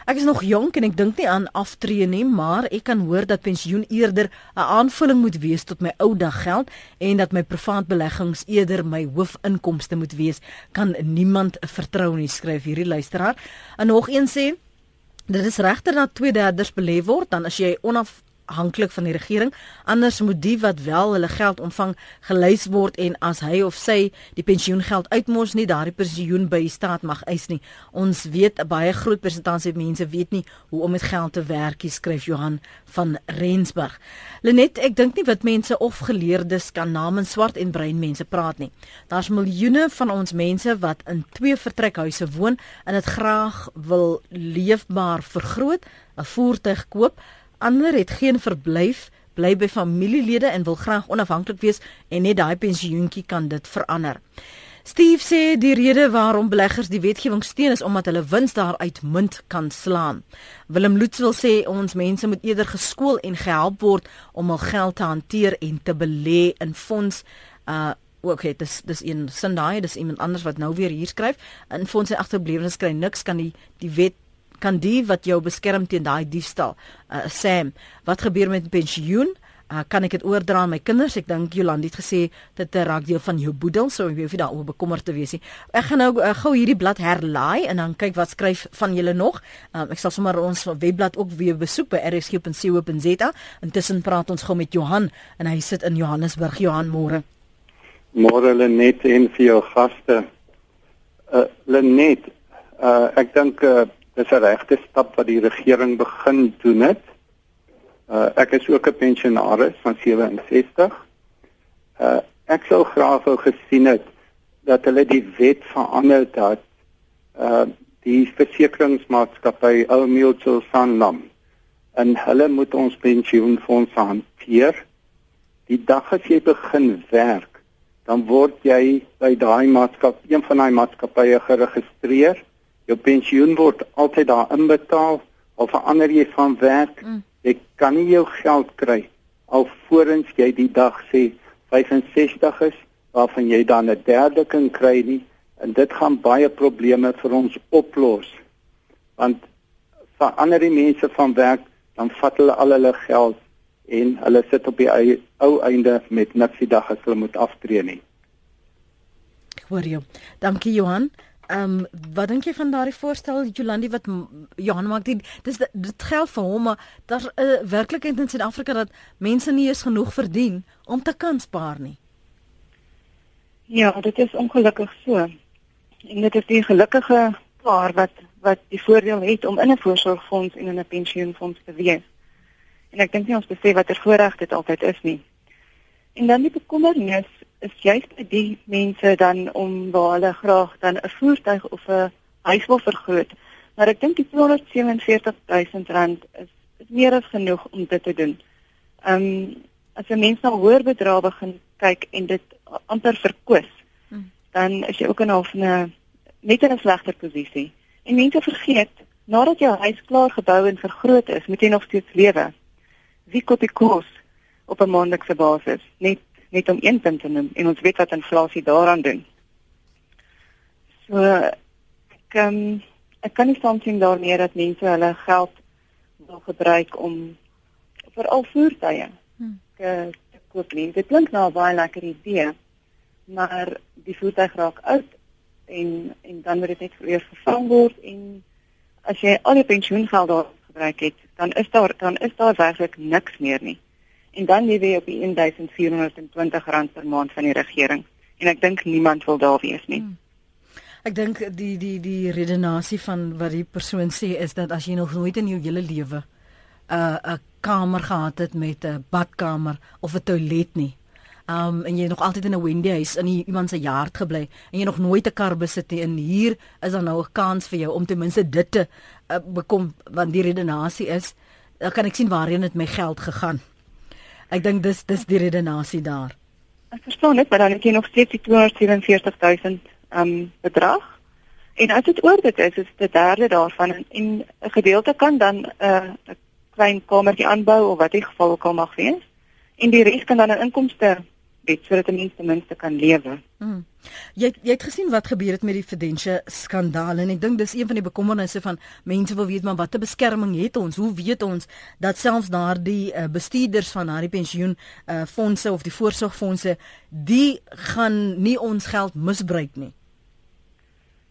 Ek is nog jonk en ek dink nie aan aftree nie, maar ek kan hoor dat pensioen eerder 'n aanvulling moet wees tot my ou dag geld en dat my privaat beleggings eerder my hoofinkomste moet wees. Kan niemand vertrou nie, skryf hierdie luisteraar. En nog een sê Dit is regter dat 2/3 belê word dan as jy onaf afhanklik van die regering. Anders moet die wat wel hulle geld ontvang gelys word en as hy of sy die pensioengeld uitmors nie daardie pensioen by die staat mag eis nie. Ons weet 'n baie groot persentasie mense weet nie hoe om met geld te werk, skryf Johan van Rensburg. Lenet, ek dink nie wat mense of geleerdes kan namens swart en bruin mense praat nie. Daar's miljoene van ons mense wat in twee vertrekhuise woon en dit graag wil leefbaar vergroot, 'n voertuig koop Ander het geen verblyf, bly by familielede en wil graag onafhanklik wees en net daai pensioentjie kan dit verander. Steve sê die rede waarom beleggers die wetgewing steun is omdat hulle wins daaruit munt kan slaan. Willem Loots wil sê ons mense moet eerder geskool en gehelp word om hul geld te hanteer en te belê in fonds uh Okay, dis dis een Sunday, dis iemand anders wat nou weer hier skryf. In fondse agterblewenes kry niks kan die die wet kan die wat jou beskerm teen daai diefstal. Uh Sam, wat gebeur met pensioen? Uh, kan ek dit oordra aan my kinders? Ek dink Jolande het gesê dit raak deel van jou boedel, so jy hoef nie daaroor bekommerd te wees nie. Ek gaan nou uh, gou hierdie blad herlaai en dan kyk wat skryf van julle nog. Um, ek sal sommer ons webblad ook weer besoek by rsg.co.za. Intussen praat ons gou met Johan en hy sit in Johannesburg. Johan, môre. Môre Lenet en vir jou gaste. Uh Lenet, uh ek dink uh dis 'n regte stap wat die regering begin doen het. Uh ek is ook 'n pensionaris van 67. Uh ek sou graag wou gesien het dat hulle die wet verander dat uh die versekeringsmaatskappy Old Mutual Sanlam en hulle moet ons pensioenfonds hanteer. Die dag as jy begin werk, dan word jy by daai maatskappy, een van daai maatskappye geregistreer jou pensioen word altyd daar inbetaal of verander jy van werk mm. jy kan nie jou geld kry alvorens jy die dag sê 65 is waarvan jy dan 'n derde kan kry nie en dit gaan baie probleme vir ons oplos want verander die mense van werk dan vat hulle al hulle geld en hulle sit op die ou einde met niks die dag as hulle moet aftree nie Ek hoor jou. Dankie Johan. Ehm um, wat dink jy van daardie voorstel Jolandi wat Johan maak dit dis dit geld vir hom maar daar's 'n uh, werklikheid in Suid-Afrika dat mense nie eens genoeg verdien om te kan spaar nie. Ja, dit is ongelukkig so. En dit is die gelukkige paar wat wat die voordeel het om in 'n voorsorgfonds en in 'n pensioenfonds te wees. En ek dink nie ons besef watter voorreg dit altyd is nie. En dan die bekommernis is juist by die mense dan om waar hulle graag dan 'n voertuig of 'n huis wil vergroot. Maar ek dink die 247 000 rand is, is meer as genoeg om dit te doen. Ehm um, as 'n mens na hoër bedrae begin kyk en dit amper verkwis, hmm. dan is jy ook in 'n half 'n net in 'n slegter posisie. En mense vergeet, nadat jou huis klaar gebou en vergroot is, moet jy nog steeds lewe. Wie koop die kos op 'n maandelikse basis? Net net om een punt te noem en ons weet wat inflasie daaraan doen. So ek um, ek kan nie saamstem daarmee dat mense hulle geld wil gebruik om vir al voertuie hmm. te koop nie. Dit klink nou 'n baie lekker idee, maar die voertuig raak oud en en dan word dit net weer vervang word en as jy al jou pensioengeld daar gebruik het, dan is daar dan is daar werklik niks meer nie. En dan lewe jy op die 1420 rand per maand van die regering en ek dink niemand wil daar wees nie. Hmm. Ek dink die die die redenasie van wat die persoon sê is dat as jy nog nooit in jou hele lewe 'n uh, 'n kamer gehad het met 'n badkamer of 'n toilet nie. Um en jy nog altyd in 'n Wendy huis in iemand se yard gebly en jy nog nooit 'n kar besit nie. En hier is dan nou 'n kans vir jou om ten minste dit te uh, bekom want die redenasie is dan kan ek sien waarheen dit my geld gegaan. Ek dink dis dis die redenasie daar. Ek verstaan net, maar dan het jy nog steeds die 247000 um bedrag. En as dit oor dit is, is dit derde daarvan en 'n gedeelte kan dan 'n uh, klein kamertjie aanbou of wat die geval ook al mag wees. En die res kan dan 'n inkomste het sodat 'n mens ten minste kan lewe. Hmm. Jy jy het gesien wat gebeur het met die Fidentia skandaal en ek dink dis een van die bekommernisse van mense wil weet maar watter beskerming het ons? Hoe weet ons dat selfs daardie uh, bestuurders van daardie pensioen uh, fondse of die voorsorgfondse die gaan nie ons geld misbruik nie?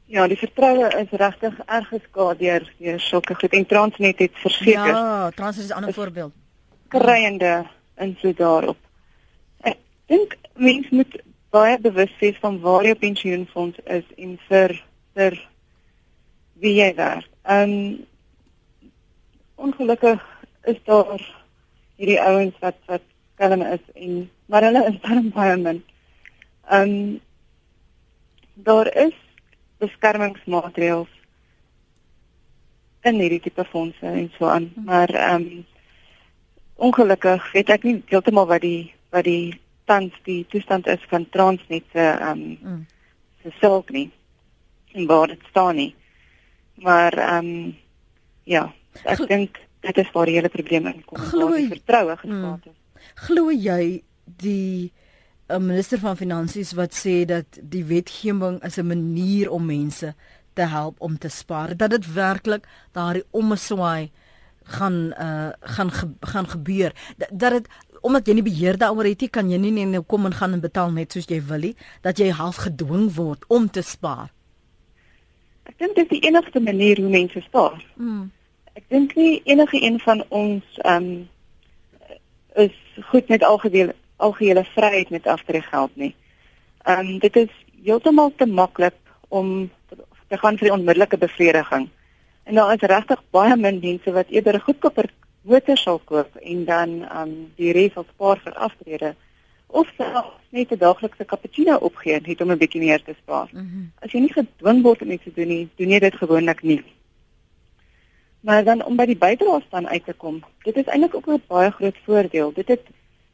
Ja, die vertroue is regtig erg geskaad deur deur sulke goed en Transnet het verseker. Ja, Transnet is 'n ander voorbeeld. Kreiende invloed daarop. Dink mense moet baie bewus wees van waar jou pensioenfonds is en vir vir wie jy werk. Ehm um, ongelukkig is daar hierdie ouens wat wat kalm is en maar hulle is dan baie min. Ehm um, daar is beskermingsmaatreëls in hierdie tipe fondse en so aan. Hmm. Maar ehm um, ongelukkig weet ek nie heeltemal wat die wat die tans die toestand is van Transnet se ehm um, mm. se sulk nie en waar dit staan nie. Maar ehm um, ja, ek dink dit is waar die hele probleem in kom. Glo die vertroue gespaar het. Mm. Glo jy die 'n minister van finansies wat sê dat die wetgewing is 'n manier om mense te help om te spaar dat dit werklik daardie omswaai gaan uh gaan ge, gaan gebeur dat dit omdat jy nie beheer daaroor het nie kan jy nie nou kom en gaan en betaal net soos jy wil nie dat jy half gedwing word om te spaar Ek dink dit is die enigste manier hoe mense spaar mm. Ek dink nie enige een van ons um is goed met algehele algehele vryheid met aftreegeld nie. Ehm um, dit is heeltemal te maklik om te gaan vir die onmiddellike bevrediging. En daar is regtig baie min mense wat eerder 'n goedkoper motor sal koop en dan um, die res sal spaar vir aftrede of selfs net 'n daaglikse cappuccino opgee net om 'n bietjie meer te spaar. Mm -hmm. As jy nie gedwing word om iets te doen nie, doen jy dit gewoonlik nie. Maar dan om by die bydraes dan uit te kom, dit is eintlik ook 'n baie groot voordeel. Dit het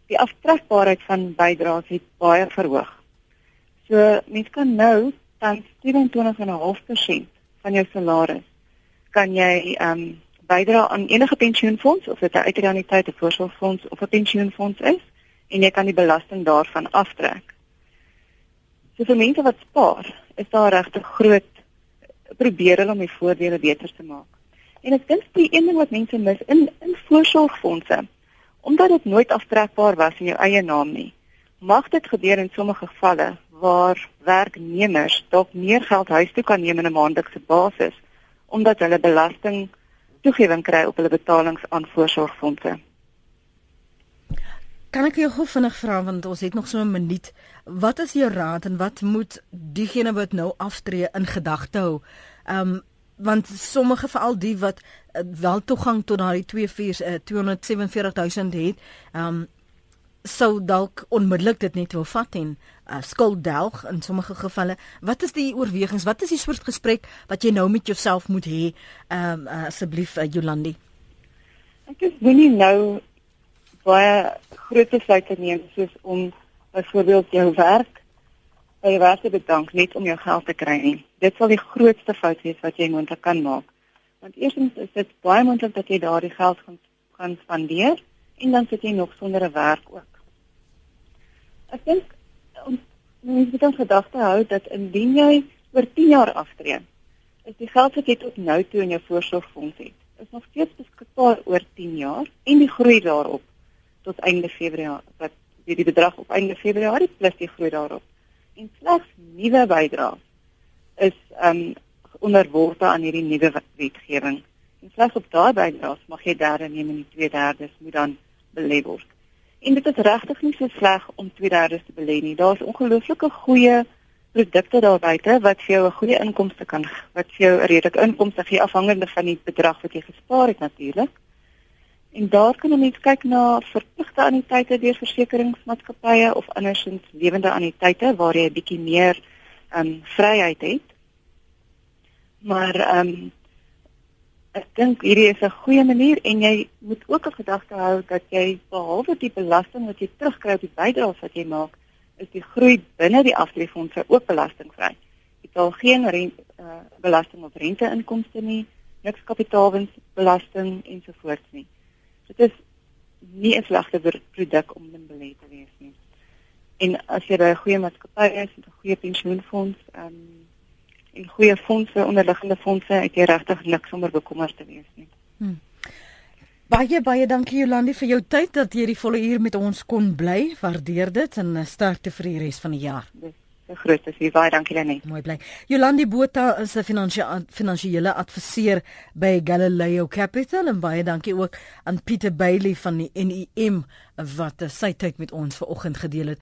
die aftrekbaarheid van bydraes het baie verhoog. So mens kan nou tans 27.5% van jou salaris kan jy ehm um, bydra aan enige pensioenfonds of dit 'n uitreuniteit of voorsorgfonds of 'n pensioenfonds is en jy kan die belasting daarvan aftrek. So vir mense wat spaar, is daar regtig groot probeer hulle om die voordele beter te maak. En ek dink die een ding wat mense mis in in voorsorgfondse omdat dit nooit aftrekbaar was in jou eie naam nie. Mag dit gebeur in sommige gevalle waar werknemers dalk meer geld huis toe kan neem in 'n maandelikse basis omdat hulle belasting toegewing kry op hulle betalings aan voorsorgfondse. Kan ek jou gou vinnig vra want ons het nog so 'n minuut. Wat is jou raad en wat moet diegene wat nou aftree in gedagte hou? Ehm um, want sommige veral die wat uh, wel toegang tot daai 24 uh, 247000 het, ehm um, sou dalk onmiddellik dit net wil vat en uh, skuld delg in sommige gevalle. Wat is die oorwegings? Wat is die soort gesprek wat jy nou met jouself moet hê? Ehm um, uh, asseblief uh, Jolandi. Ek is nie nou baie groot besluite neem soos om byvoorbeeld jou werk by jou werk te bedank net om jou geld te kry nie. Dit sal die grootste fout wees wat jy moontlik kan maak. Want eerstens is dit baie moontlik dat jy daardie geld gaan gaan spandeer en dan sit jy nog sonder 'n werk ook. Ek dink ons moet in gedagte hou dat indien jy oor 10 jaar aftree, is die geld wat jy tot nou toe in jou voorsorgfonds het, is nog steeds beskikbaar oor 10 jaar en die groei daarop tot einde Februarie wat die, die bedrag op einde Februarie plus die groei daarop. En slegs nuwe bydraes is um onderworpe aan hierdie nuwe wetgewing. En slegs op daai bydraes mag jy derde neem en die twee derdes moet dan belê word. En dit is regtig nie so sleg om twee derdes te belê nie. Daar's ongelooflike goeie produkte daar buite wat vir jou 'n goeie inkomste kan wat vir jou 'n redelike inkomste gee afhangende van die bedrag wat jy gespaar het natuurlik. En daar kan 'n mens kyk na verpligte anniteite deur versekeringsmaatskappye of andersins lewende anniteite waar jy 'n bietjie meer ehm um, vryheid het. Maar ehm um, ek dink hierdie is 'n goeie manier en jy moet ook 'n gedagte hou dat jy behalwe die belasting wat jy terugkry op die bydraes wat jy maak, is die groei binne die aftreefondse ook belastingvry. Jy betaal geen rent, uh, belasting op renteinkomste nie, niks kapitaalwinsbelasting ensovoorts nie. Dit is nie 'n slegte produk om in belê te wees nie. En as jy 'n goeie maatskappy is met 'n goeie pensioenfonds, ehm um, en goeie fondse, onderliggende fondse, het jy regtig niks om oor bekommerd te wees nie. Hmm. Baie baie dankie Jolandi vir jou tyd dat jy die volle uur met ons kon bly. Waardeer dit en sterkte vir die res van die jaar. Dis groot plesier. Baie dankie Lenet. Mooi bly. Jolandi Botha is 'n finansiële finansiële adviseur by Galileo Capital en baie dankie ook aan Pieter Bailey van die NIM wat sy tyd met ons vanoggend gedeel het.